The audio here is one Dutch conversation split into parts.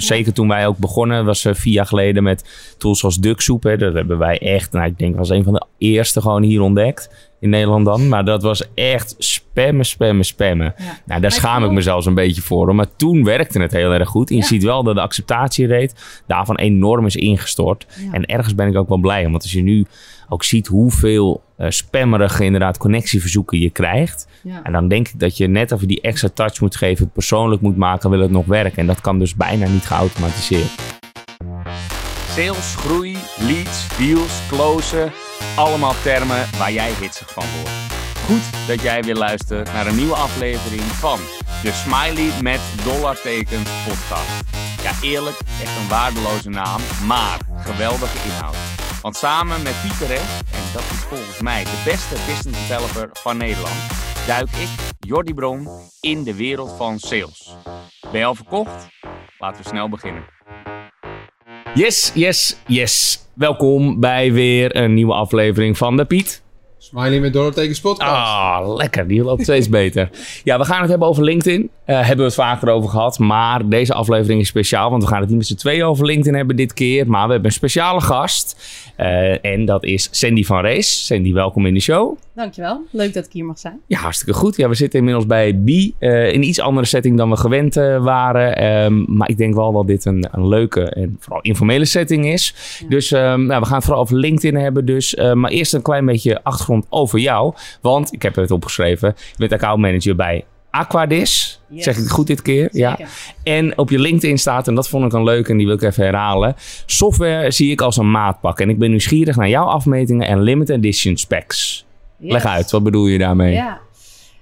Zeker toen wij ook begonnen, was eh, vier jaar geleden met tools zoals Ducksoep. Hè. Dat hebben wij echt, nou, ik denk was een van de eerste gewoon hier ontdekt. In Nederland dan. Maar dat was echt spammen, spammen, spammen. Ja. Nou, daar schaam ik me zelfs een beetje voor. Maar toen werkte het heel erg goed. En je Ja. ziet wel dat de acceptatierate daarvan enorm is ingestort. Ja. En ergens ben ik ook wel blij om. Want als je nu ook ziet hoeveel eh, spammerige inderdaad connectieverzoeken je krijgt. Ja. En dan denk ik dat je net even die extra touch moet geven, persoonlijk moet maken, wil het nog werken. En dat kan dus bijna niet geautomatiseerd. Sales, groei, leads, deals, closen. Allemaal termen waar jij hitsig van wordt. Goed dat jij weer luistert naar een nieuwe aflevering van de Smiley met dollartekens podcast. Ja, eerlijk, echt een waardeloze naam, maar geweldige inhoud. Want samen met Pieter en dat is volgens mij de beste business developer van Nederland, duik ik, Jordi Bron, in de wereld van sales. Ben je al verkocht? Laten we snel beginnen. Yes, yes, yes. Welkom bij weer een nieuwe aflevering van de Piet. Smiley met dollartekens podcast. Ah, lekker. Die loopt steeds beter. Ja, we gaan het hebben over LinkedIn. Eh hebben we het vaker over gehad. Maar deze aflevering is speciaal. Want we gaan het niet met z'n tweeën over LinkedIn hebben dit keer. Maar we hebben een speciale gast. Eh, en dat is Sandy van Rees. Sandy, welkom in de show. Dankjewel. Leuk dat ik hier mag zijn. Ja, hartstikke goed. Ja, we zitten inmiddels bij B. eh, in een iets andere setting dan we gewend eh, waren. Ehm, maar ik denk wel dat dit een, een leuke en vooral informele setting is. Ja. Dus ehm, nou, we gaan het vooral over LinkedIn hebben. Dus, eh, maar eerst een klein beetje achtergrond over jou. Want ik heb het opgeschreven. Je bent accountmanager bij Aquadis. Yes. Zeg ik het goed dit keer? Ja. En op je LinkedIn staat, en dat vond ik een leuk en die wil ik even herhalen. Software zie ik als een maatpak. En ik ben nieuwsgierig naar jouw afmetingen en limited edition specs. Leg uit, wat bedoel je daarmee? Ja.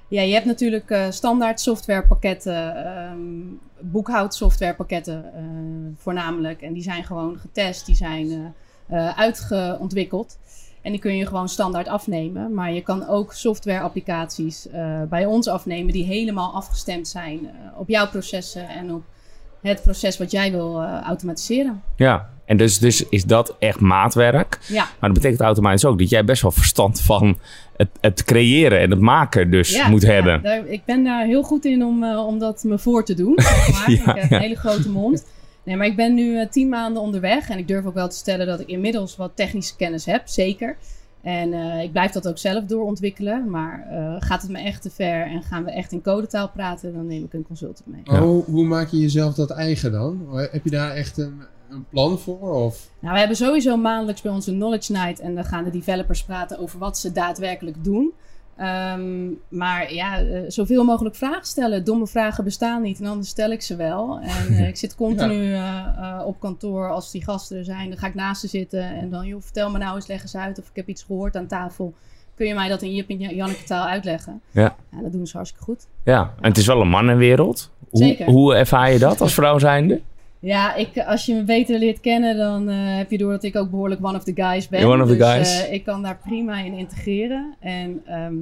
ja, je hebt natuurlijk eh, standaard softwarepakketten, ehm boekhoudsoftwarepakketten eh, voornamelijk. En die zijn gewoon getest, die zijn eh, uitgeontwikkeld. En die kun je gewoon standaard afnemen. Maar je kan ook softwareapplicaties eh bij ons afnemen die helemaal afgestemd zijn eh, op jouw processen en op het proces wat jij wil eh, automatiseren. Ja, en dus, dus is dat echt maatwerk. Ja, Maar dat betekent automatisch ook dat jij best wel verstand van het, het creëren en het maken dus Ja, moet ja, hebben. daar- ik ben daar heel goed in om, om dat me voor te doen. Maar. Ja, ik heb een hele grote mond. Nee, maar ik ben nu eh, tien maanden onderweg. En ik durf ook wel te stellen dat ik inmiddels wat technische kennis heb. Zeker. En eh, ik blijf dat ook zelf doorontwikkelen. Maar eh, gaat het me echt te ver en gaan we echt in codetaal praten, dan neem ik een consultant mee. Maar hoe, hoe maak je jezelf dat eigen dan? Heb je daar echt een, een plan voor? Of? Nou, we hebben sowieso maandelijks bij ons een Knowledge Night. En dan gaan de developers praten over wat ze daadwerkelijk doen. Ehm, maar ja, eh, zoveel mogelijk vragen stellen. Domme vragen bestaan niet en anders stel ik ze wel. En eh, ik zit continu eh, op kantoor als die gasten er zijn. Dan ga ik naast ze zitten en dan, joh, vertel me nou eens, leg eens uit. Of ik heb iets gehoord aan tafel. Kun je mij dat in Jip en Janneke taal uitleggen? Ja. ja, dat doen ze hartstikke goed. Ja, en het is wel een mannenwereld. Hoe, Zeker. hoe ervaar je dat als vrouw zijnde? Ja, ik, als je me beter leert kennen, dan eh, heb je door dat ik ook behoorlijk one of the guys ben. You're one of the dus, guys. eh, ik kan daar prima in integreren. En ehm,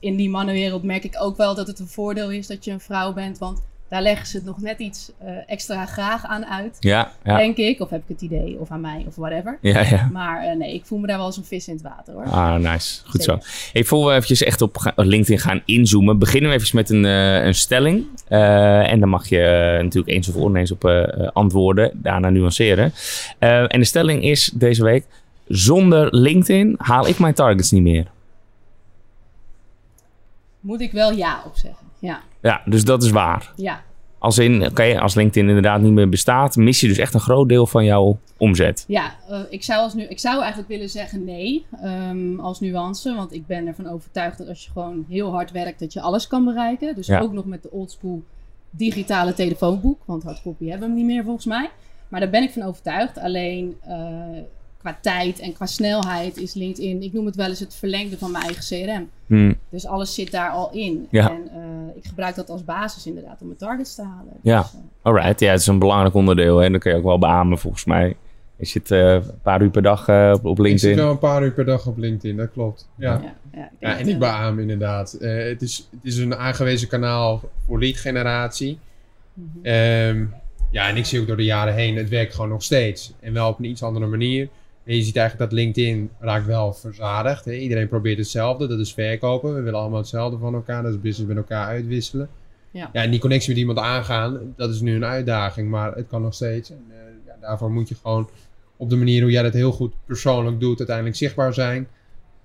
in die mannenwereld merk ik ook wel dat het een voordeel is dat je een vrouw bent. Want daar leggen ze het nog net iets eh, extra graag aan uit. Ja, ja, Denk ik, of heb ik het idee, of aan mij, of whatever. ja. ja. Maar eh, nee, ik voel me daar wel als een vis in het water hoor. Ah, nice. Goed zo. Hey, voor we eventjes echt op LinkedIn gaan inzoomen, beginnen we even met een, eh, een stelling. En dan mag je natuurlijk eens of oneens op antwoorden, daarna nuanceren. En de stelling is deze week, zonder LinkedIn haal ik mijn targets niet meer. Moet ik wel ja op zeggen. Ja, Ja, dus dat is waar. ja. Als in, oké, als LinkedIn inderdaad niet meer bestaat, mis je dus echt een groot deel van jouw omzet. Ja, eh, ik, zou als nu, ik zou eigenlijk willen zeggen nee ehm, als nuance. Want ik ben ervan overtuigd dat als je gewoon heel hard werkt, dat je alles kan bereiken. Dus Ja. ook nog met de oldschool digitale telefoonboek. Want hardcopy hebben we hem niet meer volgens mij. Maar daar ben ik van overtuigd. Alleen eh, qua tijd en qua snelheid is LinkedIn, ik noem het wel eens het verlengde van mijn eigen CRM. Hm, Dus alles zit daar al in. Ja. En eh, ik gebruik dat als basis inderdaad om mijn targets te halen. Ja. Dus, eh, alright, ja, het is een belangrijk onderdeel. Hè? Dat kun je ook wel beamen volgens mij. Je zit eh, een paar uur per dag eh, op, op Ik zit LinkedIn. wel een paar uur per dag op LinkedIn, dat klopt. Ja, ja, ja, ik denk ja en ik beaam inderdaad. Eh, het, is, het is een aangewezen kanaal voor lead generatie. mhm. Ehm, ja, en ik zie ook door de jaren heen, het werkt gewoon nog steeds. En wel op een iets andere manier. En je ziet eigenlijk dat LinkedIn raakt wel verzadigd. Hè? Iedereen probeert hetzelfde, dat is verkopen. We willen allemaal hetzelfde van elkaar, dat is business met elkaar uitwisselen. Ja. Ja, en die connectie met iemand aangaan, dat is nu een uitdaging, maar het kan nog steeds. En eh, ja, daarvoor moet je gewoon op de manier hoe jij dat heel goed persoonlijk doet, uiteindelijk zichtbaar zijn.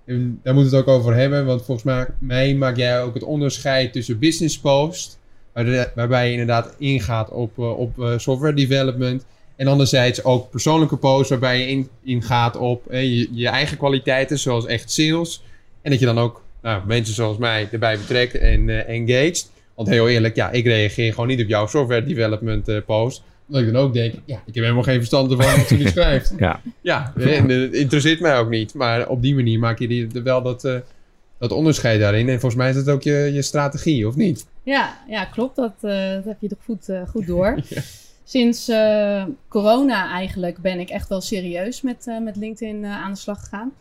En daar moeten we het ook over hebben, want volgens mij, maak jij ook het onderscheid tussen business post, waar- waarbij je inderdaad ingaat op, eh, op eh, software development. En anderzijds ook persoonlijke posts waarbij je in, ingaat op eh, je, je eigen kwaliteiten, zoals echt sales. En dat je dan ook nou, mensen zoals mij erbij betrekt en eh, engaged. Want heel eerlijk, ja, ik reageer gewoon niet op jouw software development eh, post. Omdat ik dan ook denk, ja, ik heb helemaal geen verstand ervan wat jullie schrijft. Ja. Ja, en eh, het interesseert mij ook niet. Maar op die manier maak je die, wel dat, eh, dat onderscheid daarin. En volgens mij is dat ook je, je strategie, of niet? Ja, ja klopt. Dat, eh, dat heb je toch goed, goed door. Sinds eh, corona eigenlijk ben ik echt wel serieus met, eh, met LinkedIn eh, aan de slag gegaan.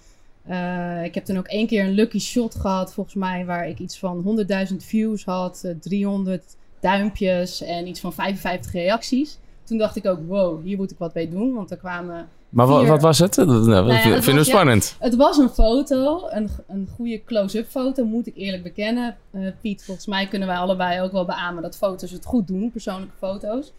Ik heb toen ook één keer een lucky shot gehad, volgens mij, waar ik iets van 100.000 views had, eh, 300 duimpjes en iets van 55 reacties. Toen dacht ik ook, wow, hier moet ik wat mee doen, want er kwamen Maar Vier. wat was het? Dat, nou, ja, dat het was- ja. spannend. Het was een foto, een, een goede close-up foto, moet ik eerlijk bekennen. Piet, volgens mij kunnen wij allebei ook wel beamen dat foto's het goed doen, persoonlijke foto's.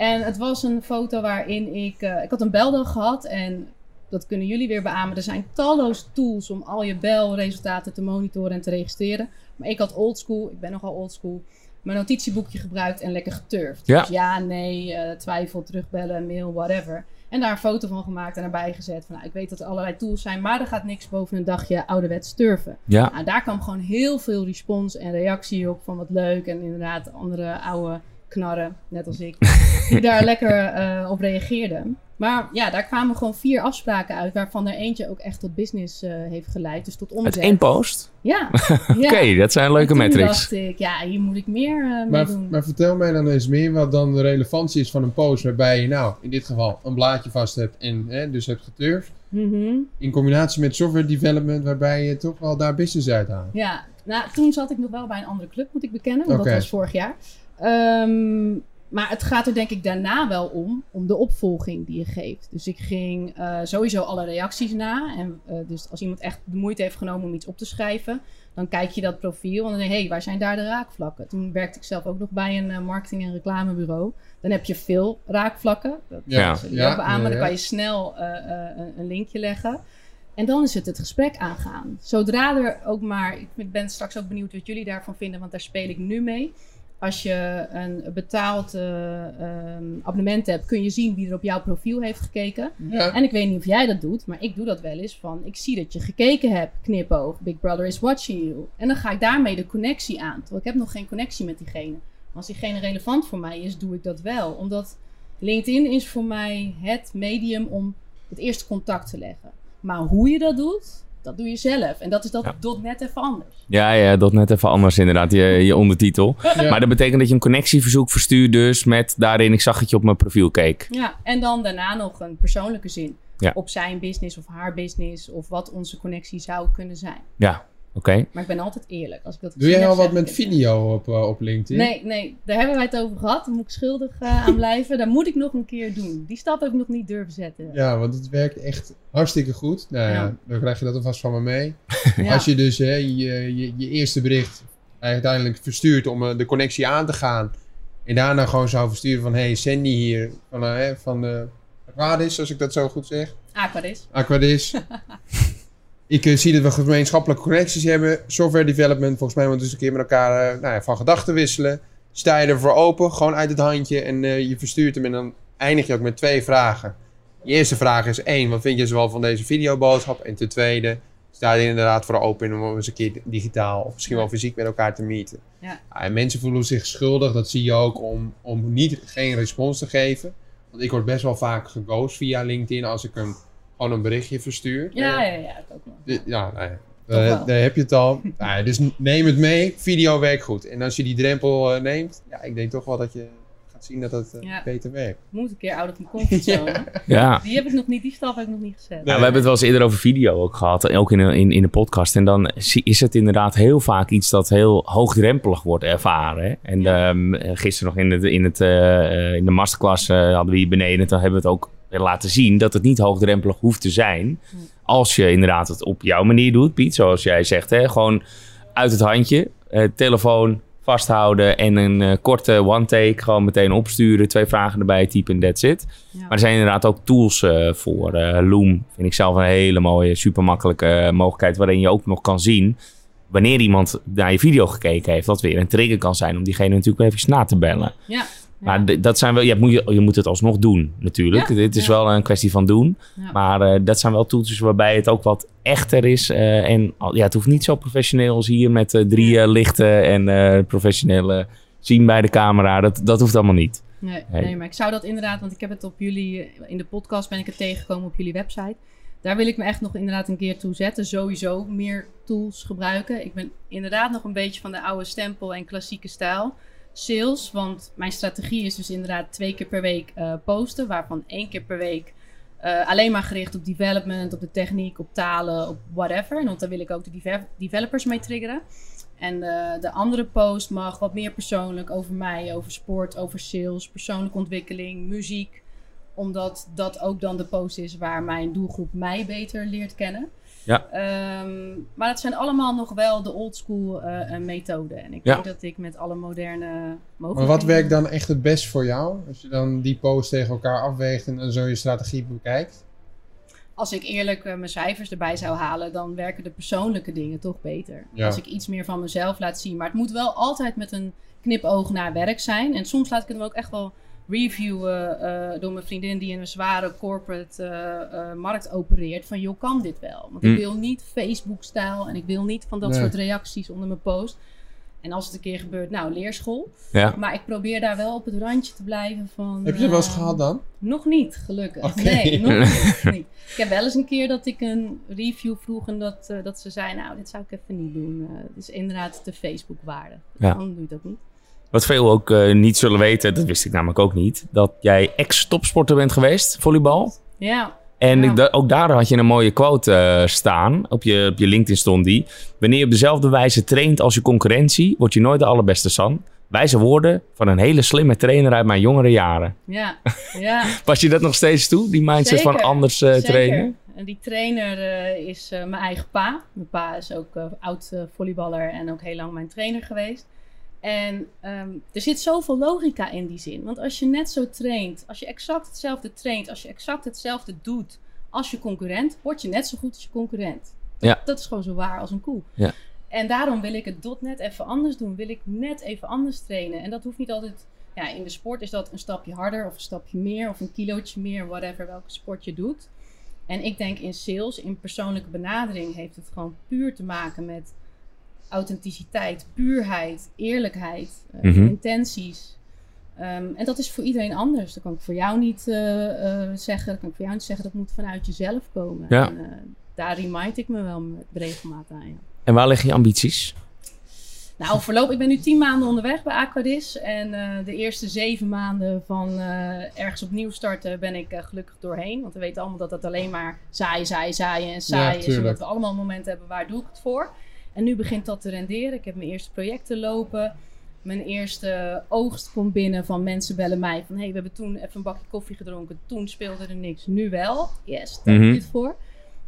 En het was een foto waarin ik, eh, ik had een beldag gehad en dat kunnen jullie weer beamen. Er zijn talloze tools om al je belresultaten te monitoren en te registreren. Maar ik had oldschool, ik ben nogal oldschool, mijn notitieboekje gebruikt en lekker geturfd. Ja. Dus ja, nee, eh, twijfel, terugbellen, mail, whatever. En daar een foto van gemaakt en erbij gezet. Van, nou, ik weet dat er allerlei tools zijn, maar er gaat niks boven een dagje ouderwets turven. Ja. Nou, daar kwam gewoon heel veel respons en reactie op van wat leuk. En inderdaad andere oude knarren, net als ik, die daar lekker eh, op reageerden. Maar ja, daar kwamen gewoon vier afspraken uit, waarvan er eentje ook echt tot business eh, heeft geleid. Dus tot Met omzet. één post? Ja. Oké, ja. dat zijn leuke metrics. dacht ik, ja, hier moet ik meer eh, mee Maar, doen. maar vertel mij dan eens meer wat dan de relevantie is van een post waarbij je nou in dit geval een blaadje vast hebt en hè, dus hebt geturfd. Mhm. In combinatie met software development waarbij je toch wel daar business uit haalt. Ja, nou, toen zat ik nog wel bij een andere club, moet ik bekennen. Want dat was vorig jaar. Ehm, maar het gaat er denk ik daarna wel om, om de opvolging die je geeft. Dus ik ging eh, sowieso alle reacties na. En eh, dus als iemand echt de moeite heeft genomen om iets op te schrijven, dan kijk je dat profiel en dan denk je, hé, hey, waar zijn daar de raakvlakken? Toen werkte ik zelf ook nog bij een eh, marketing- en reclamebureau. Dan heb je veel raakvlakken. Dat Ja, ja, beamen. ja, Dan ja. kan je snel eh, eh, een- een linkje leggen. En dan is het het gesprek aangaan. Zodra er ook maar, ik ben straks ook benieuwd wat jullie daarvan vinden, want daar speel ik nu mee. Als je een betaald eh, ehm, abonnement hebt, kun je zien wie er op jouw profiel heeft gekeken. Ja. En ik weet niet of jij dat doet, maar ik doe dat wel eens van, ik zie dat je gekeken hebt, knipoog, Big Brother is watching you. En dan ga ik daarmee de connectie aan, terwijl ik heb nog geen connectie met diegene. Als diegene relevant voor mij is, doe ik dat wel. Omdat LinkedIn is voor mij het medium om het eerste contact te leggen. Maar hoe je dat doet, dat doe je zelf. En dat is dat Ja. net even anders. Ja, ja, dat net even anders inderdaad, je, je ondertitel. Ja. Maar dat betekent dat je een connectieverzoek verstuurt dus met daarin, ik zag dat je op mijn profiel keek. Ja, en dan daarna nog een persoonlijke zin. Ja. Op zijn business of haar business of wat onze connectie zou kunnen zijn. Ja, oké. Maar ik ben altijd eerlijk. Als ik dat Doe jij al wat met video op, eh, op LinkedIn? Nee, nee, daar hebben wij het over gehad. Daar moet ik schuldig eh, aan blijven. Daar moet ik nog een keer doen. Die stap heb ik nog niet durven zetten. Ja, want het werkt echt hartstikke goed. Nou ja, Ja. dan krijg je dat alvast van me mee. Ja. Als je dus hè, je, je, je eerste bericht uiteindelijk verstuurt om eh, de connectie aan te gaan. En daarna gewoon zou versturen van... Hey, Sandy hier van, hè, van de Aquadis, als ik dat zo goed zeg. Aquadis. Aquadis. ik zie dat we gemeenschappelijke connecties hebben. Software development. Volgens mij moeten we eens een keer met elkaar eh, nou ja, van gedachten wisselen. Sta je ervoor open, gewoon uit het handje. En eh, je verstuurt hem en dan eindig je ook met twee vragen. Je eerste vraag is één, wat vind je zoal van deze videoboodschap? En ten tweede, sta je er inderdaad voor open om eens een keer digitaal of misschien wel fysiek met elkaar te meeten. Ja, en mensen voelen zich schuldig, dat zie je ook, om, om niet, geen respons te geven. Want ik word best wel vaak geghost via LinkedIn als ik een, gewoon een berichtje verstuur. Ja, ja, ja, ik ook nog. Ja, nou ja. Toch Eh, wel. daar heb je het al. Nou ja, dus neem het mee. Video werkt goed. En als je die drempel eh, neemt, ja, ik denk toch wel dat je gaat zien dat het eh, Ja. beter werkt. Moet een keer out of comfortzone. Ja. Die heb ik nog niet, die stap heb ik nog niet gezet. Ja, we hebben het wel eens eerder over video ook gehad, ook in de, in, in de podcast. En dan is het inderdaad heel vaak iets dat heel hoogdrempelig wordt ervaren. Hè? En Ja. ehm, gisteren nog in, het, in, het, eh, eh, in de masterclass eh, hadden we hier beneden, dan hebben we het ook laten zien dat het niet hoogdrempelig hoeft te zijn. Hm. Als je inderdaad het op jouw manier doet, Piet, zoals jij zegt. Hè? Gewoon uit het handje, eh, telefoon, vasthouden en een eh, korte one-take gewoon meteen opsturen. Twee vragen erbij typen en that's it. Ja. Maar er zijn inderdaad ook tools eh, voor. Eh, Loom vind ik zelf een hele mooie, super makkelijke mogelijkheid waarin je ook nog kan zien wanneer iemand naar je video gekeken heeft. Dat weer een trigger kan zijn om diegene natuurlijk even na te bellen. ja. Maar dat zijn wel, je, moet, je, je moet het alsnog doen natuurlijk. Ja, Dit is ja. wel een kwestie van doen. Ja. Maar eh, dat zijn wel tools waarbij het ook wat echter is. eh, en ja, het hoeft niet zo professioneel als hier met eh, drie Ja. lichten en professionele zien bij de camera. Dat, dat hoeft allemaal niet. Nee, Nee. nee, maar ik zou dat inderdaad, want ik heb het op jullie, in de podcast ben ik het tegengekomen op jullie website. Daar wil ik me echt nog inderdaad een keer toe zetten. Sowieso meer tools gebruiken. Ik ben inderdaad nog een beetje van de oude stempel en klassieke stijl. Sales, want mijn strategie is dus inderdaad twee keer per week eh, posten. Waarvan één keer per week eh, alleen maar gericht op development, op de techniek, op talen, op whatever. Want daar wil ik ook de deve- developers mee triggeren. En de, de andere post mag wat meer persoonlijk over mij, over sport, over sales, persoonlijke ontwikkeling, muziek. Omdat dat ook dan de post is waar mijn doelgroep mij beter leert kennen. Ja. Ehm, maar dat zijn allemaal nog wel de oldschool eh eh, methoden. En ik Ja. denk dat ik met alle moderne mogelijkheden... Maar wat werkt dan echt het best voor jou? Als je dan die posts tegen elkaar afweegt en dan zo je strategie bekijkt. Als ik eerlijk eh, mijn cijfers erbij zou halen, dan werken de persoonlijke dingen toch beter. Ja. Als ik iets meer van mezelf laat zien. Maar het moet wel altijd met een knipoog naar werk zijn. En soms laat ik hem ook echt wel reviewen eh, door mijn vriendin die in een zware corporate eh, eh, markt opereert. Van joh, kan dit wel? Want ik wil niet Facebook-stijl en ik wil niet van dat Nee. soort reacties onder mijn post. En als het een keer gebeurt, nou, leerschool. Ja. Maar ik probeer daar wel op het randje te blijven van... Heb je het wel eens eh, gehad dan? nog niet, gelukkig. Nee, nog niet, nog niet. Ik heb wel eens een keer dat ik een review vroeg en dat, eh, dat ze zei, nou, dit zou ik even niet doen. Eh, Het is inderdaad te Facebook-waarde. Ja. Dan doe je dat niet. Wat veel ook eh, niet zullen weten, dat wist ik namelijk ook niet, dat jij ex-topsporter bent geweest, volleybal. Ja, En Ja. ook daar had je een mooie quote eh, staan. Op je, op je LinkedIn stond die. Wanneer je op dezelfde wijze traint als je concurrentie, word je nooit de allerbeste San. Wijze woorden van een hele slimme trainer uit mijn jongere jaren. ja, ja. Pas je dat nog steeds toe, die mindset van anders Zeker. trainen? En die trainer is mijn eigen pa. Mijn pa is ook oud volleyballer en ook heel lang mijn trainer geweest. En ehm, er zit zoveel logica in die zin. Want als je net zo traint, als je exact hetzelfde traint, als je exact hetzelfde doet als je concurrent, word je net zo goed als je concurrent. Ja. Dat is gewoon zo waar als een koe. Ja. En daarom wil ik het net even anders doen. Wil ik net even anders trainen. En dat hoeft niet altijd. Ja, in de sport is dat een stapje harder of een stapje meer of een kilootje meer, whatever welke sport je doet. En ik denk in sales, in persoonlijke benadering, heeft het gewoon puur te maken met authenticiteit, puurheid, eerlijkheid, eh, Mhm. intenties. Ehm, en dat is voor iedereen anders. Dat kan ik voor jou niet eh, eh, zeggen. Dat kan ik voor jou niet zeggen. Dat moet vanuit jezelf komen. Ja. En, eh, daar remind ik me wel met regelmaat aan. Ja. En waar liggen je ambities? Nou, voorlopig, ik ben nu tien maanden onderweg bij Aquadis. En eh, de eerste zeven maanden van eh, ergens opnieuw starten ben ik eh, gelukkig doorheen. Want we weten allemaal dat dat alleen maar zaaien, zaaien, zaaien en saaien is. tuurlijk. Omdat we allemaal momenten hebben, waar doe ik het voor? En nu begint dat te renderen. Ik heb mijn eerste projecten lopen. Mijn eerste oogst komt binnen van mensen bellen mij van... hey, we hebben toen even een bakje koffie gedronken. Toen speelde er niks. Nu wel. Yes, daar je het voor.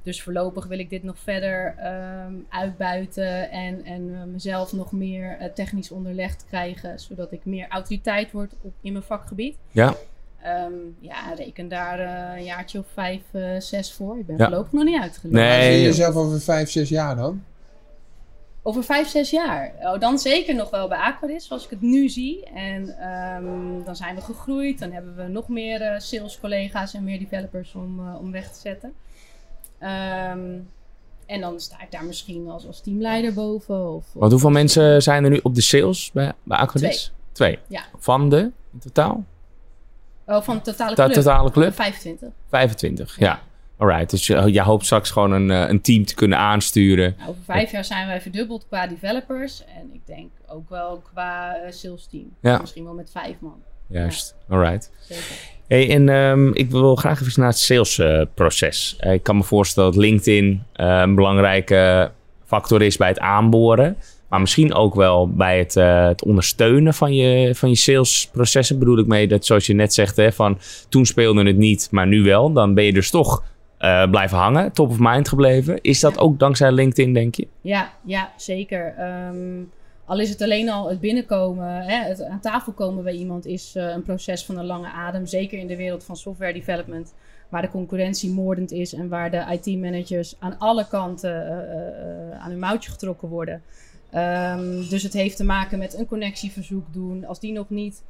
Dus voorlopig wil ik dit nog verder ehm, uitbuiten en, en eh, mezelf nog meer eh, technisch onderlegd krijgen, zodat ik meer autoriteit word op, in mijn vakgebied. Ja. Ehm, ja, reken daar eh, een jaartje of vijf, eh, zes voor. Ik ben Ja. voorlopig nog niet uitgelegd. Nee. Zie je jezelf over vijf, zes jaar dan? Over vijf, zes jaar. Oh, dan zeker nog wel bij Aquaris, zoals ik het nu zie. En ehm, dan zijn we gegroeid. Dan hebben we nog meer eh sales collega's en meer developers om, eh, om weg te zetten. Ehm, en dan sta ik daar misschien als, als teamleider boven. Of, Want hoeveel mensen zijn er nu op de sales bij, bij Aquadis? Twee. Ja. Van de, in totaal? Oh, van de totale club. totale club? 25. 25, ja. Alright, dus je, je hoopt straks gewoon een, eh, een team te kunnen aansturen. Nou, over vijf jaar zijn wij verdubbeld qua developers. En ik denk ook wel qua eh, sales team. Ja. Misschien wel met vijf man. Juist, alright. Zeker. Hey, en ehm, ik wil graag even naar het salesproces. Eh, ik kan me voorstellen dat LinkedIn een belangrijke factor is bij het aanboren. Maar misschien ook wel bij het, het ondersteunen van je, van je salesprocessen. Bedoel ik mee dat, zoals je net zegt, hè, van toen speelde het niet, maar nu wel. Dan ben je dus toch eh, blijven hangen, top of mind gebleven. Is dat Ja. ook dankzij LinkedIn, denk je? Ja, ja zeker. Ehm, Al is het alleen al het binnenkomen, hè, het aan tafel komen bij iemand is uh, een proces van een lange adem. Zeker in de wereld van software development, waar de concurrentie moordend is en waar de IT-managers aan alle kanten uh, aan hun mouwtje getrokken worden. Um, dus het heeft te maken met een connectieverzoek doen. Als die nog niet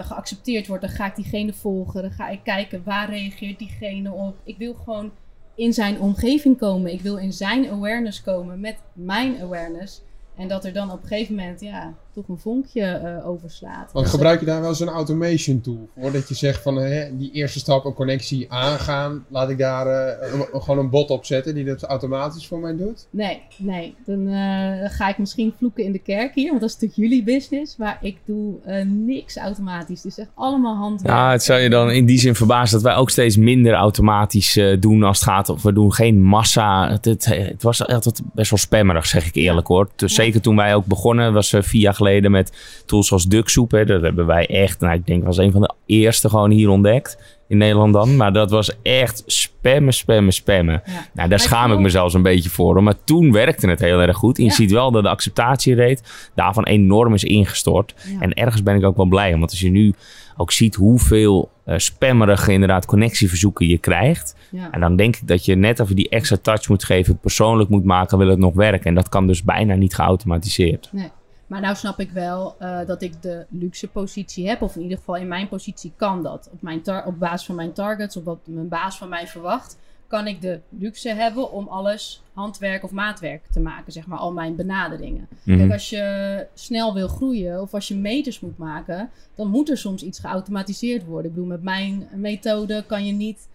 geaccepteerd wordt, dan ga ik diegene volgen. Dan ga ik kijken waar reageert diegene op. Ik wil gewoon in zijn omgeving komen. Ik wil in zijn awareness komen met mijn awareness. En dat er dan op een gegeven moment ja, toch een vonkje uh, overslaat. Want gebruik je daar wel zo'n automation tool voor? Dat je zegt van hè, die eerste stap, een connectie aangaan. Laat ik daar uh, gewoon een bot op zetten die dat automatisch voor mij doet? Nee, nee. Dan uh, ga ik misschien vloeken in de kerk hier. Want dat is natuurlijk jullie business. Maar ik doe niks automatisch. Dus echt allemaal handwerk. Ja, het zou je dan in die zin verbazen dat wij ook steeds minder automatisch doen als het gaat of we doen geen massa. Het, het, het was altijd best wel spammerig, zeg ik eerlijk hoor. Dus ja. Zeker toen wij ook begonnen, was jaar geleden met tools zoals Ducksoep. Hè. Dat hebben wij echt, nou, ik denk was een van de eerste gewoon hier ontdekt. In Nederland dan. Maar dat was echt spammen, spammen, spammen. Ja. Nou, daar schaam ik me zelfs een beetje voor. Maar toen werkte het heel erg goed. En je ja. ziet wel dat de acceptatierate daarvan enorm is ingestort. Ja. En ergens ben ik ook wel blij. Want als je nu ook ziet hoeveel uh, spammerige inderdaad connectieverzoeken je krijgt. En dan denk ik dat je net even die extra touch moet geven. Persoonlijk moet maken, wil het nog werken. En dat kan dus bijna niet geautomatiseerd. Nee. Maar nou snap ik wel uh, dat ik de luxe positie heb. Of in ieder geval in mijn positie kan dat. Op, mijn op basis van mijn targets, op wat mijn baas van mij verwacht, kan ik de luxe hebben om alles handwerk of maatwerk te maken. Zeg maar al mijn benaderingen. Mm -hmm. Kijk, als je snel wil groeien of als je meters moet maken, dan moet er soms iets geautomatiseerd worden. Ik bedoel, met mijn methode kan je niet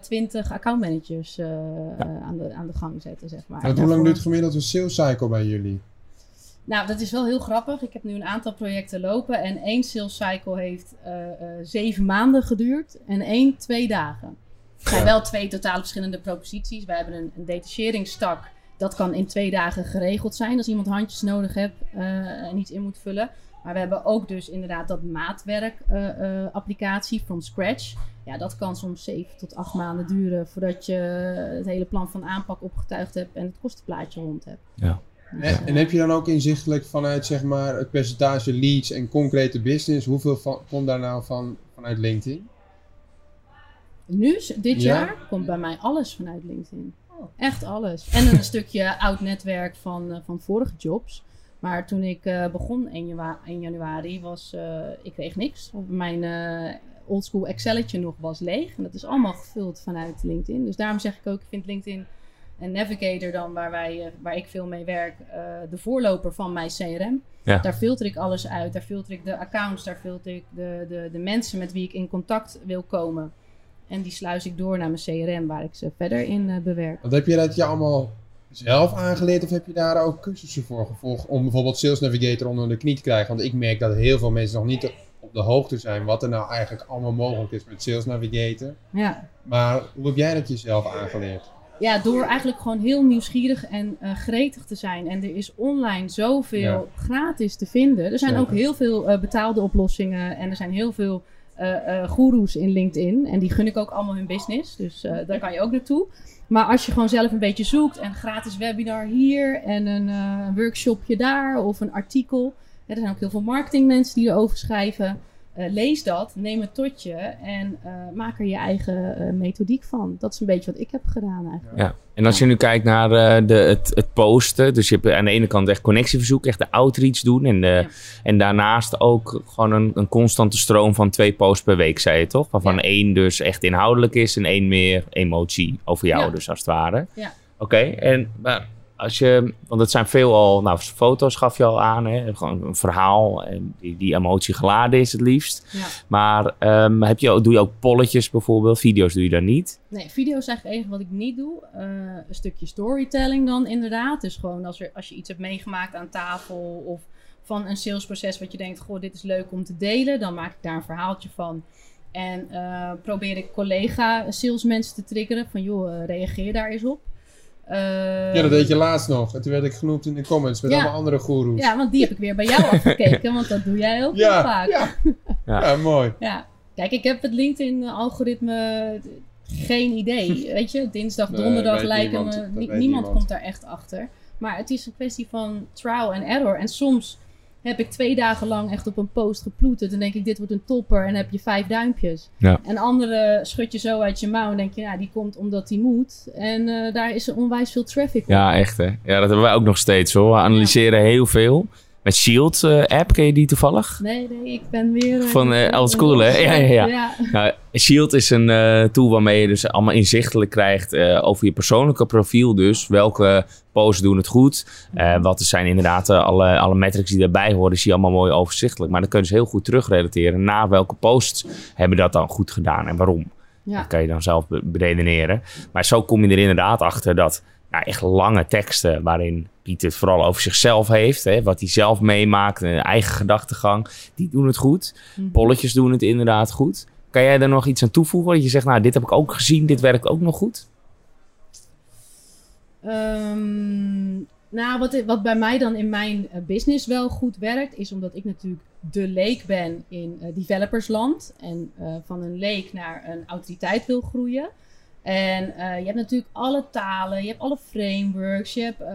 twintig uh, uh, accountmanagers uh, ja. aan, de, aan de gang zetten, zeg maar. En hoe lang duurt gemiddeld een sales cycle bij jullie? Nou, dat is wel heel grappig. Ik heb nu een aantal projecten lopen en één sales cycle heeft uh, uh, zeven maanden geduurd en één twee dagen. Het zijn wel twee totaal verschillende proposities. We hebben een, een detacheringsstak. Dat kan in twee dagen geregeld zijn als iemand handjes nodig heeft uh, en iets in moet vullen. Maar we hebben ook dus inderdaad dat maatwerk applicatie from scratch. Ja, dat kan soms zeven tot acht maanden duren voordat je het hele plan van aanpak opgetuigd hebt en het kostenplaatje rond hebt. Ja. En, en, heb je dan ook inzichtelijk vanuit zeg maar, het percentage leads en concrete business, hoeveel van, komt daar nou van, vanuit LinkedIn? Nu, dit ja? jaar, komt bij mij alles vanuit LinkedIn. Echt alles. En een stukje oud netwerk van, uh, van vorige jobs. Maar toen ik uh, begon in, januari, was, uh, ik kreeg niks. Mijn oldschool Excelletje nog was leeg. En dat is allemaal gevuld vanuit LinkedIn. Dus daarom zeg ik ook, ik vind LinkedIn en Navigator dan, waar, wij, waar ik veel mee werk, uh, de voorloper van mijn CRM. Ja. Daar filter ik alles uit. Daar filter ik de accounts, daar filter ik de, de, de mensen met wie ik in contact wil komen. En die sluis ik door naar mijn CRM, waar ik ze verder in uh, bewerk. Want heb je dat je allemaal zelf aangeleerd of heb je daar ook cursussen voor gevolgd om bijvoorbeeld Sales Navigator onder de knie te krijgen? Want ik merk dat heel veel mensen nog niet op de hoogte zijn wat er nou eigenlijk allemaal mogelijk is met Sales Navigator. Ja. Maar hoe heb jij dat jezelf aangeleerd? Ja, door eigenlijk gewoon heel nieuwsgierig en uh, gretig te zijn. En er is online zoveel ja. gratis te vinden. Er zijn ook heel veel uh, betaalde oplossingen. En er zijn heel veel uh, goeroes in LinkedIn. En die gun ik ook allemaal hun business. Dus daar kan je ook naartoe. Maar als je gewoon zelf een beetje zoekt. En gratis webinar hier. En een, een workshopje daar. Of een artikel. Ja, er zijn ook heel veel marketingmensen die erover schrijven. Uh, lees dat, neem het tot je en uh, maak er je eigen uh, methodiek van. Dat is een beetje wat ik heb gedaan eigenlijk. Ja. En als je nu kijkt naar de, het, het, posten, dus je hebt aan de ene kant echt connectieverzoek, echt de outreach doen. En, de, ja. en daarnaast ook gewoon een, een, constante stroom van twee posts per week, zei je toch? Waarvan ja. één dus echt inhoudelijk is en één meer emotie over jou, dus als het ware. Ja. Oké, okay, en maar als je, want het zijn veelal, nou, foto's gaf je al aan, hè? gewoon een verhaal en die, die emotie geladen is het liefst. Ja. Maar um, heb je, doe je ook polletjes bijvoorbeeld? Video's doe je daar niet? Nee, video's is eigenlijk het enige wat ik niet doe. Uh, een stukje storytelling dan inderdaad. Dus gewoon als, er, als je iets hebt meegemaakt aan tafel of van een salesproces wat je denkt, goh, dit is leuk om te delen, dan maak ik daar een verhaaltje van. En uh, probeer ik collega salesmensen te triggeren van, joh, uh, reageer daar eens op. Uh, ja, dat deed je laatst nog. En toen werd ik genoemd in de comments met ja, allemaal andere goeroes. Ja, want die heb ik weer bij jou afgekeken, want dat doe jij ja, heel vaak. Ja. ja. ja, mooi. Ja. Kijk, ik heb het LinkedIn-algoritme geen idee. Weet je, dinsdag, donderdag nee, lijken niemand, me... niemand, niemand komt daar echt achter. Maar het is een kwestie van trial and error. En soms heb ik twee dagen lang echt op een post geploeterd. Dan denk ik, dit wordt een topper. En dan heb je vijf duimpjes. Ja. En andere schud je zo uit je mouw. En denk je, ja, die komt omdat die moet. En eh, daar is er onwijs veel traffic op. Ja, echt hè. Ja, dat hebben wij ook nog steeds hoor. We analyseren heel veel. Met Shield eh, app, ken je die toevallig? Nee, nee, ik ben weer... eh, Van, eh, old school, hè? Ja, ja, ja. Nou, Shield is een tool waarmee je dus allemaal inzichtelijk krijgt over je persoonlijke profiel. Dus welke posts doen het goed. Eh, wat zijn inderdaad alle, alle metrics die daarbij horen, zie je allemaal mooi overzichtelijk. Maar dan kun je dus heel goed terugrelateren naar welke posts hebben dat dan goed gedaan en waarom. Ja. Dat kan je dan zelf beredeneren. Maar zo kom je er inderdaad achter dat echt lange teksten waarin Piet het vooral over zichzelf heeft. Hè, wat hij zelf meemaakt, een eigen gedachtegang. Die doen het goed. Mhm. Polletjes doen het inderdaad goed. Kan jij daar nog iets aan toevoegen? Dat je zegt, nou, dit heb ik ook gezien, dit werkt ook nog goed. Ehm, nou, wat, wat bij mij dan in mijn eh, business wel goed werkt, is omdat ik natuurlijk de leek ben in eh, developersland. En eh, van een leek naar een autoriteit wil groeien. En eh, je hebt natuurlijk alle talen, je hebt alle frameworks, je hebt, eh,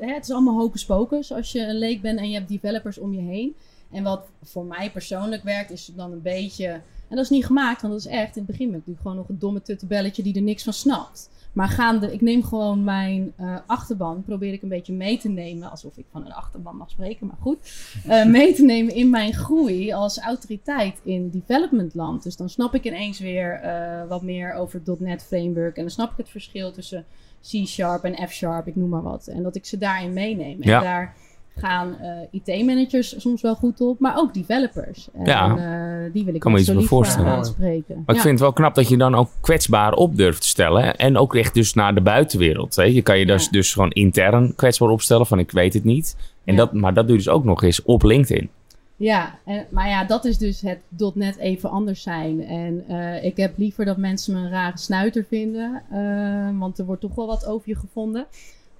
hè, het is allemaal hocus pocus als je een leek bent en je hebt developers om je heen. En wat voor mij persoonlijk werkt, is dan een beetje, en dat is niet gemaakt, want dat is echt, in het begin ben ik natuurlijk gewoon nog een domme tuttebelletje die er niks van snapt. Maar gaande, ik neem gewoon mijn eh, achterban, probeer ik een beetje mee te nemen, alsof ik van een achterban mag spreken, maar goed. eh, mee te nemen in mijn groei als autoriteit in developmentland. Dus dan snap ik ineens weer eh, wat meer over het .NET framework. En dan snap ik het verschil tussen C-sharp en F-sharp, ik noem maar wat. En dat ik ze daarin meeneem. En Ja. daar gaan eh, IT-managers soms wel goed op, maar ook developers. En Ja. eh, die wil ik Kan me iets voorstellen. aanspreken. Maar ik vind het wel knap dat je dan ook kwetsbaar op durft te stellen. En ook echt dus naar de buitenwereld. Hè? Je kan je dus, Ja. dus gewoon intern kwetsbaar opstellen van ik weet het niet. En Ja. dat, maar dat doe je dus ook nog eens op LinkedIn. Ja, en, maar ja, dat is dus het net even anders zijn. En eh, ik heb liever dat mensen me een rare snuiter vinden, eh, want er wordt toch wel wat over je gevonden,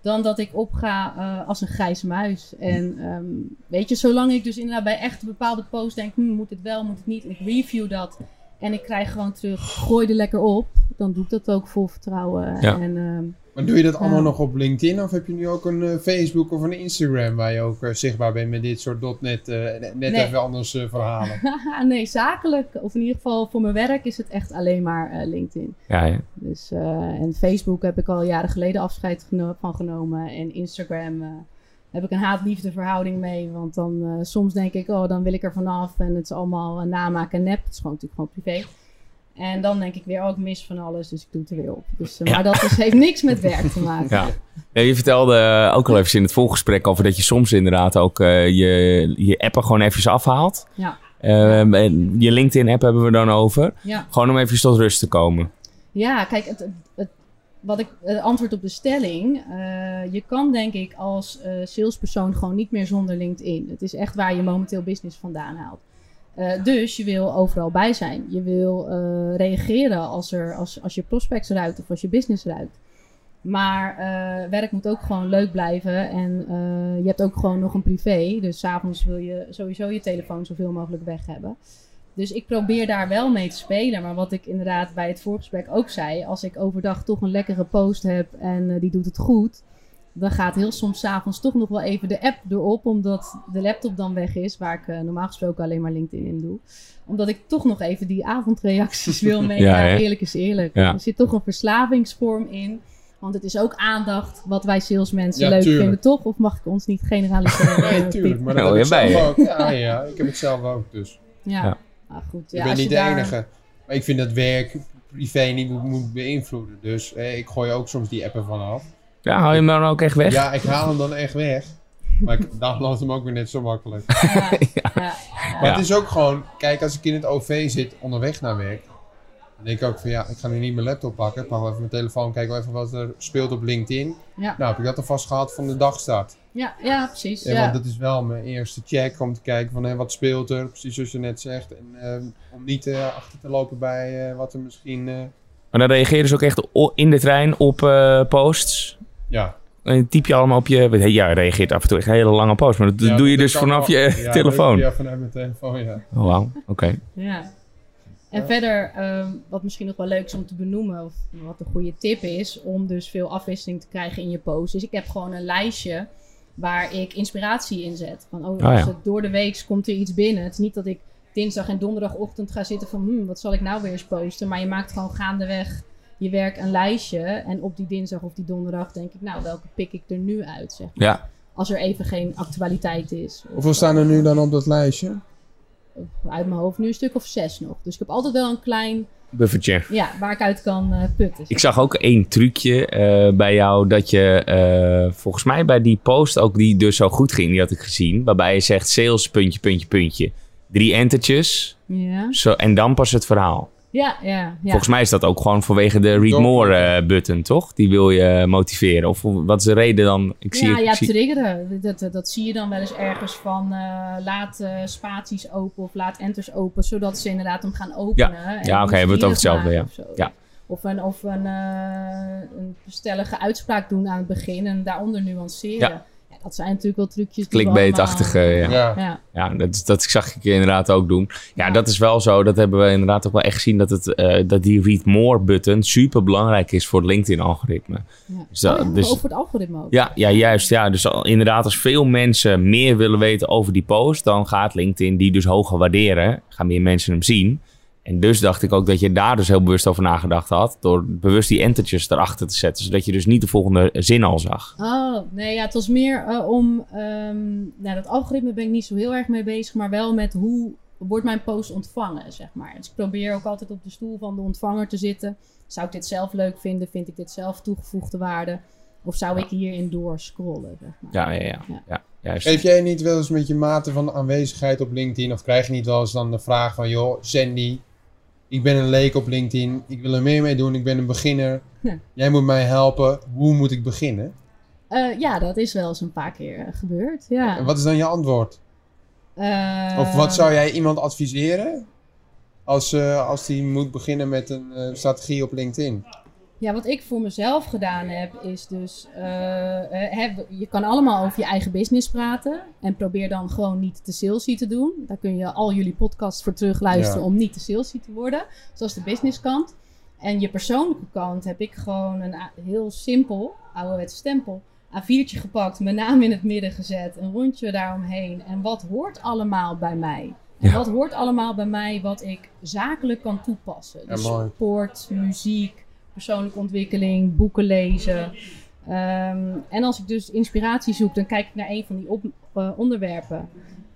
dan dat ik opga eh, als een grijze muis. En ehm, weet je, zolang ik dus inderdaad bij echt een bepaalde post denk, hm, moet het wel, moet het niet, en ik review dat en ik krijg gewoon terug, gooi er lekker op, dan doe ik dat ook vol vertrouwen. Ja. En, ehm, Maar doe je dat allemaal nog op LinkedIn of heb je nu ook een eh, Facebook of een Instagram waar je ook eh, zichtbaar bent met dit soort .NET, eh, net Nee. even anders eh, verhalen? nee, zakelijk, of in ieder geval voor mijn werk, is het echt alleen maar eh, LinkedIn. Ja, ja. Dus, eh, en Facebook heb ik al jaren geleden afscheid geno- van genomen. En Instagram eh, heb ik een haat-liefde verhouding mee. Want dan eh, soms denk ik, oh, dan wil ik er vanaf. En het is allemaal uh, namaken en nep. Het is gewoon natuurlijk gewoon privé. En dan denk ik weer, oh, ik mis van alles. Dus ik doe het er weer op. Dus, eh, Ja. Maar dat is, heeft niks met werk te maken. Ja. Ja, je vertelde eh, ook al even in het voorgesprek over dat je soms inderdaad ook eh, je, je appen gewoon even afhaalt. Ja. Ehm, en je LinkedIn-app hebben we dan over. Ja. Gewoon om even tot rust te komen. Ja, kijk, het, wat ik, het antwoord op de stelling. je kan denk ik als salespersoon gewoon niet meer zonder LinkedIn. Het is echt waar je momenteel business vandaan haalt. Eh, dus je wil overal bij zijn. Je wil eh, reageren als, er, als, als je prospects ruikt of als je business ruikt. Maar eh, werk moet ook gewoon leuk blijven. En je hebt ook gewoon nog een privé. Dus s'avonds wil je sowieso je telefoon zoveel mogelijk weg hebben. Dus ik probeer daar wel mee te spelen. Maar wat ik inderdaad bij het voorgesprek ook zei. Als ik overdag toch een lekkere post heb en die doet het goed. Dan gaat heel soms 's avonds toch nog wel even de app erop. Omdat de laptop dan weg is. Waar ik eh, normaal gesproken alleen maar LinkedIn in doe. Omdat ik toch nog even die avondreacties wil mee. Ja, eerlijk is eerlijk. Ja. Er zit toch een verslavingsvorm in. Want het is ook aandacht wat wij salesmensen Ja, leuk tuurlijk. vinden, toch? Of mag ik ons niet generaliseren? Nee, tuurlijk. Maar dat Oh, heb ik bij zelf ook. Ja, ja, ik heb het zelf ook dus. Ja. Ja. Ah, goed. ik Ja, ben niet de daar- enige. Maar ik vind dat werk privé niet moet, moet beïnvloeden. Dus eh, ik gooi ook soms die appen vanaf. Ja, hou je hem dan ook echt weg? Ja, ik haal hem dan echt weg. Maar ik download hem ook weer net zo makkelijk. Ja, ja, ja. Maar Ja. het is ook gewoon, kijk, als ik in het OV zit onderweg naar werk, dan denk ik ook van ja, ik ga nu niet mijn laptop pakken. Ik pak wel even mijn telefoon, kijk wel even wat er speelt op LinkedIn. Ja. Nou, heb ik dat alvast gehad van de dagstart. Ja, ja, precies. Ja, Ja, Want dat is wel mijn eerste check om te kijken van hé, wat speelt er, precies zoals je net zegt. En ehm, om niet eh, achter te lopen bij eh, wat er misschien, eh, Maar dan reageren ze ook echt in de trein op eh, posts. Ja. En typ je allemaal op je... Ja, je reageert af en toe echt een hele lange post. Maar dat Ja, doe je dat dus vanaf wel. je Ja, telefoon. Ja, vanuit mijn telefoon, ja. Oh, wauw. Oké. ja. En Ja. verder, ehm, wat misschien nog wel leuk is om te benoemen, of wat een goede tip is, om dus veel afwisseling te krijgen in je post. Dus ik heb gewoon een lijstje waar ik inspiratie in zet. Van, oh, ja. het door de week komt er iets binnen. Het is niet dat ik dinsdag en donderdagochtend ga zitten van, hmm, wat zal ik nou weer eens posten? Maar je maakt gewoon gaandeweg je werk een lijstje. En op die dinsdag of die donderdag denk ik, nou, welke pik ik er nu uit, zeg maar. Ja. Als er even geen actualiteit is. Of, Hoeveel staan er nu dan op dat lijstje? uit mijn hoofd nu een stuk of zes nog. Dus ik heb altijd wel een klein, Buffertje. ja, waar ik uit kan eh, putten. Ik zag ook één trucje eh, bij jou dat je eh, volgens mij bij die post ook die dus zo goed ging, die had ik gezien. Waarbij je zegt sales puntje puntje puntje. Drie entertjes Ja, zo, en dan pas het verhaal. Ja, ja. ja. Volgens mij is dat ook gewoon vanwege de read more eh, button, toch? Die wil je motiveren. Of wat is de reden dan? Ik zie, ja, ik ja, zie- triggeren. Dat, dat, dat zie je dan wel eens ergens van eh, laat eh, spaties open of laat enters open, zodat ze inderdaad hem gaan openen. en Ja, oké, we hebben het over hetzelfde, ja. of. Ja. Of een, of een, eh, een stellige uitspraak doen aan het begin en daaronder nuanceren. Dat zijn natuurlijk wel trucjes. clickbait-achtige. allemaal- Ja. Ja. Ja, Ja, dat, dat zag ik inderdaad ook doen. Ja, Ja. dat is wel zo. Dat hebben we inderdaad ook wel echt gezien. Dat, het, eh, dat die read more button super belangrijk is voor het LinkedIn-algoritme. ja. Dus Oh ja, dus- Over het algoritme ook. Ja, ja, juist. Ja. Dus al- inderdaad, als veel mensen meer willen weten over die post, dan gaat LinkedIn die dus hoger waarderen. Gaan meer mensen hem zien. En dus dacht ik ook dat je daar dus heel bewust over nagedacht had. Door bewust die entertjes erachter te zetten. Zodat je dus niet de volgende zin al zag. Oh, nee, ja, het was meer eh, om... ehm nou, dat algoritme ben ik niet zo heel erg mee bezig, maar wel met hoe wordt mijn post ontvangen, zeg maar. Dus ik probeer ook altijd op de stoel van de ontvanger te zitten. Zou ik dit zelf leuk vinden? Vind ik dit zelf toegevoegde waarde? Of zou ik hierin doorscrollen, zeg maar. Ja, ja, ja. Ja. ja juist. Geef jij niet wel eens met je mate van aanwezigheid op LinkedIn, of krijg je niet wel eens dan de vraag van, joh, Sandy, ik ben een leek op LinkedIn, ik wil er meer mee doen, ik ben een beginner, Ja. jij moet mij helpen, hoe moet ik beginnen? Eh, ja, dat is wel eens een paar keer eh, gebeurd, ja. En wat is dan je antwoord? Eh, Of wat zou jij iemand adviseren als, eh, als die moet beginnen met een eh, strategie op LinkedIn? Ja, wat ik voor mezelf gedaan heb, is dus... eh, eh, heb- je kan allemaal over je eigen business praten. En probeer dan gewoon niet te salesy te doen. Daar kun je al jullie podcasts voor terugluisteren Ja. om niet te salesy te worden. Zoals de businesskant. En je persoonlijke kant heb ik gewoon een heel simpel, ouderwetse stempel... A4'tje gepakt, mijn naam in het midden gezet, een rondje daaromheen. En wat hoort allemaal bij mij? En Ja. wat hoort allemaal bij mij wat ik zakelijk kan toepassen? Dus sport, muziek, persoonlijke ontwikkeling, boeken lezen. Ehm, en als ik dus inspiratie zoek, dan kijk ik naar een van die op- eh, onderwerpen.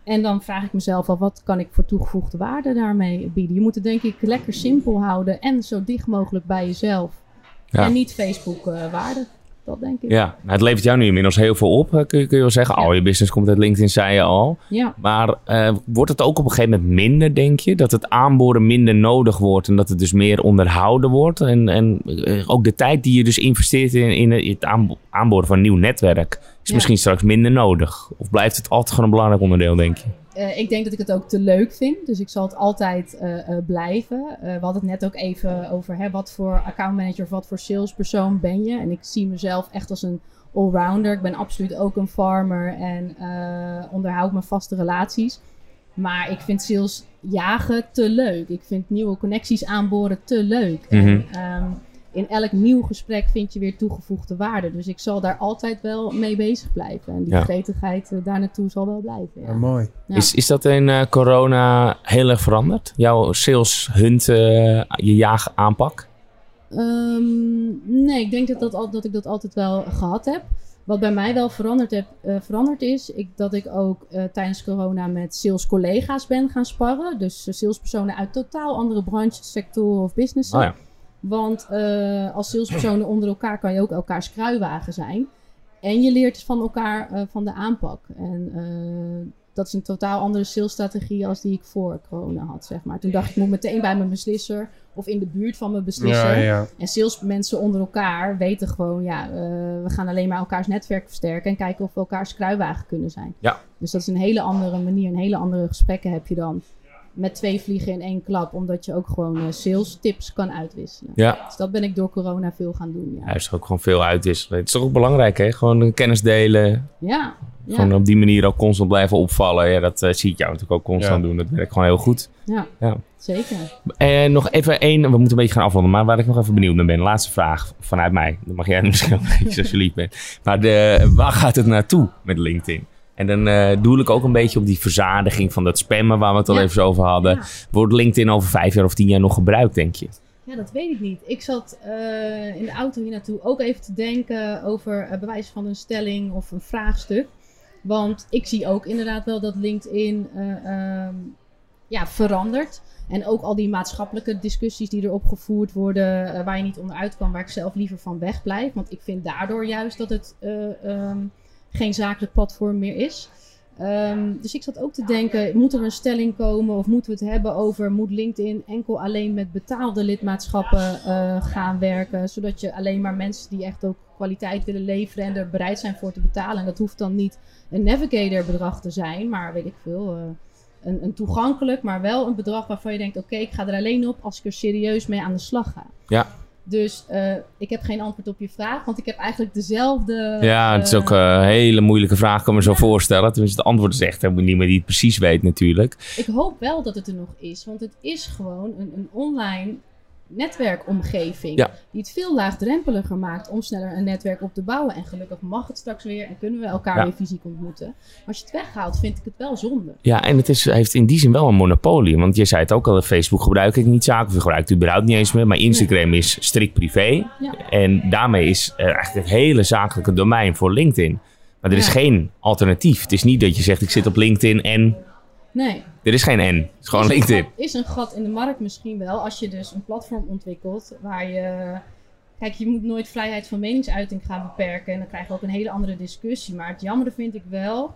En dan vraag ik mezelf al, wat kan ik voor toegevoegde waarde daarmee bieden? Je moet het denk ik lekker simpel houden en zo dicht mogelijk bij jezelf. Ja. En niet Facebook eh, waarde. Dat denk ik. Ja, het levert jou nu inmiddels heel veel op, eh, kun je, kun je wel zeggen. Ja. Al je business komt uit LinkedIn, zei je al. Ja. Maar eh, wordt het ook op een gegeven moment minder, denk je? Dat het aanboren minder nodig wordt en dat het dus meer onderhouden wordt? En, en eh, ook de tijd die je dus investeert in, in het aanbo- aanboren van een nieuw netwerk is Ja. misschien straks minder nodig? Of blijft het altijd gewoon een belangrijk onderdeel, denk je? Eh, ik denk dat ik het ook te leuk vind. Dus ik zal het altijd eh, eh, blijven. We hadden het net ook even over hè, wat voor accountmanager of wat voor salespersoon ben je. En ik zie mezelf echt als een allrounder. Ik ben absoluut ook een farmer en onderhoud mijn vaste relaties. Maar ik vind sales jagen te leuk. Ik vind nieuwe connecties aanboren te leuk. Mhm. En ehm, in elk nieuw gesprek vind je weer toegevoegde waarde. Dus ik zal daar altijd wel mee bezig blijven. En die Ja. gretigheid eh, daar naartoe zal wel blijven. ja. Ja, mooi. Ja. Is, is dat in eh, corona heel erg veranderd? Jouw sales hunt, eh, je jaag aanpak? Ehm, nee, ik denk dat, dat, al, dat ik dat altijd wel gehad heb. Wat bij mij wel veranderd, heb, eh, veranderd is, ik, dat ik ook eh, tijdens corona met sales collega's ben gaan sparren. Dus salespersonen uit totaal andere branches, sectoren of businessen. Oh ja. Want eh, als salespersonen onder elkaar kan je ook elkaars kruiwagen zijn. En je leert van elkaar eh, van de aanpak. En eh, dat is een totaal andere salesstrategie als die ik voor corona had, zeg maar. Toen dacht ik, ik moet meteen bij mijn beslisser of in de buurt van mijn beslisser. Ja, ja. En salesmensen onder elkaar weten gewoon, ja, we gaan alleen maar elkaars netwerk versterken en kijken of we elkaars kruiwagen kunnen zijn. Ja. Dus dat is een hele andere manier, een hele andere gesprekken heb je dan. Met twee vliegen in één klap, omdat je ook gewoon eh, sales tips kan uitwisselen. Ja. Dus dat ben ik door corona veel gaan doen. Ja, Hij is ook gewoon veel uitwisselen. Het is toch ook belangrijk, hè? Gewoon kennis delen. ja. ja. Gewoon op die manier ook constant blijven opvallen. Ja, dat eh, zie ik jou natuurlijk ook constant Ja. doen. Dat werkt gewoon heel goed. ja. Ja. zeker. En nog even één, we moeten een beetje gaan afronden, maar waar ik nog even benieuwd naar ben. Laatste vraag vanuit mij. Dan mag jij misschien ook een beetje als je lief bent. Maar de, waar gaat het naartoe met LinkedIn? En dan eh doe ik ook een beetje op die verzadiging van dat spammen waar we het al Ja. even over hadden. Ja. Wordt LinkedIn over vijf jaar of tien jaar nog gebruikt, denk je? Ja, dat weet ik niet. Ik zat eh, in de auto hier naartoe ook even te denken over uh, bewijs van een stelling of een vraagstuk. Want ik zie ook inderdaad wel dat LinkedIn uh, um, ja, verandert. En ook al die maatschappelijke discussies die erop gevoerd worden, uh, waar je niet onderuit kan, waar ik zelf liever van wegblijf. Want ik vind daardoor juist dat het um, geen zakelijk platform meer is. Um, dus ik zat ook te denken, moet er een stelling komen of moeten we het hebben over, moet LinkedIn enkel alleen met betaalde lidmaatschappen uh, gaan werken, zodat je alleen maar mensen die echt ook kwaliteit willen leveren en er bereid zijn voor te betalen. En dat hoeft dan niet een navigator bedrag te zijn, maar weet ik veel, uh, een, een, toegankelijk, maar wel een bedrag waarvan je denkt, oké, ik ga er alleen op als ik er serieus mee aan de slag ga. Ja. Dus uh, ik heb geen antwoord op je vraag, want ik heb eigenlijk dezelfde. Ja, het is ook een hele moeilijke vraag, kan me zo ja. voorstellen. Tenminste, het antwoord is echt helemaal niemand die het precies weet, natuurlijk. Ik hoop wel dat het er nog is, want het is gewoon een, een online netwerkomgeving. Ja. Die het veel laagdrempeliger maakt om sneller een netwerk op te bouwen. En gelukkig mag het straks weer en kunnen we elkaar Ja. weer fysiek ontmoeten. Maar als je het weghaalt, vind ik het wel zonde. Ja, en het is, heeft in die zin wel een monopolie. Want je zei het ook al, Facebook gebruik ik niet zaak. Of je gebruikt het überhaupt niet eens meer. Maar Instagram is strikt privé. Ja. En daarmee is uh, eigenlijk het hele zakelijke domein voor LinkedIn. Maar er is geen alternatief. Het is niet dat je zegt, ik zit op LinkedIn en... Nee. Er is geen N. Het is gewoon is een LinkedIn. gat- is een gat in de markt misschien wel. Als je dus een platform ontwikkelt waar je... Kijk, je moet nooit vrijheid van meningsuiting gaan beperken. En dan krijg je ook een hele andere discussie. Maar het jammer vind ik wel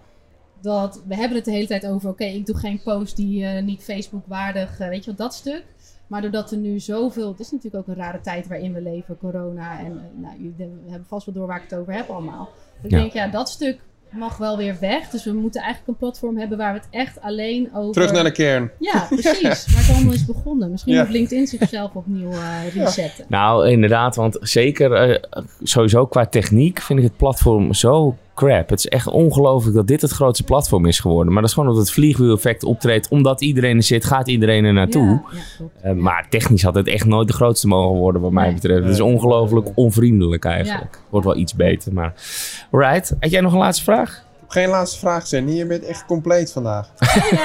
dat... We hebben het de hele tijd over... Oké, ik doe geen post die uh, niet Facebook waardig... Uh, weet je wat, dat stuk. Maar doordat er nu zoveel... Het is natuurlijk ook een rare tijd waarin we leven. Corona. En uh, nou, jullie hebben vast wel door waar ik het over heb allemaal. Ik Ja. denk, ja, dat stuk mag wel weer weg. Dus we moeten eigenlijk een platform hebben waar we het echt alleen over... Terug naar de kern. Ja, precies. waar het allemaal is begonnen. Misschien Ja. moet LinkedIn zichzelf opnieuw eh, resetten. Nou, inderdaad, want zeker eh, sowieso qua techniek vind ik het platform zo crap. Het is echt ongelooflijk dat dit het grootste platform is geworden. Maar dat is gewoon dat het vliegwiel-effect optreedt. Omdat iedereen er zit, gaat iedereen er naartoe. Ja, ja. Eh, maar technisch had het echt nooit de grootste mogen worden, wat mij Nee. betreft. Het is ongelooflijk onvriendelijk eigenlijk. Wordt wel iets beter, maar... Right, had jij nog een laatste vraag? Geen laatste vraag, Sandy. Je bent echt compleet vandaag.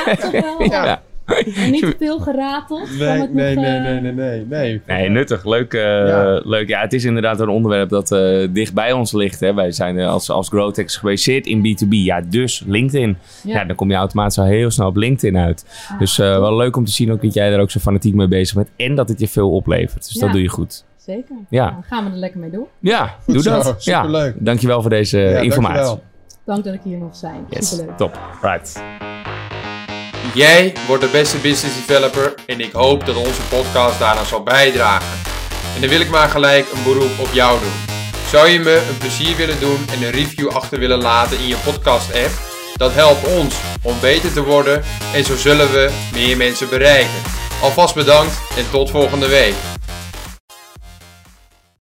Ja, toch wel. Ja. En niet te veel gerateld. Nee, het nee, nog, nee, eh, nee, nee, nee, nee. Nee, nuttig. Leuk. eh, Ja. leuk. Ja, het is inderdaad een onderwerp dat eh, dicht bij ons ligt. Hè. Wij zijn als, als Growtex gebaseerd in B2B. Ja, dus LinkedIn. Ja. Ja. dan kom je automatisch al heel snel op LinkedIn uit. Ah, Dus eh, wel leuk om te zien ook dat jij daar ook zo fanatiek mee bezig bent. En dat het je veel oplevert. Dus Ja. dat doe je goed. Zeker. Ja. Nou, gaan we er lekker mee door. Ja, Goed doe zo, dat. Ja. superleuk. Dankjewel voor deze Ja, informatie. dankjewel. Dank dat ik hier nog zijn. Yes, Superleuk. top. Right. Jij wordt de beste business developer en ik hoop dat onze podcast daaraan zal bijdragen. En dan wil ik maar gelijk een beroep op jou doen. Zou je me een plezier willen doen en een review achter willen laten in je podcast app? Dat helpt ons om beter te worden en zo zullen we meer mensen bereiken. Alvast bedankt en tot volgende week.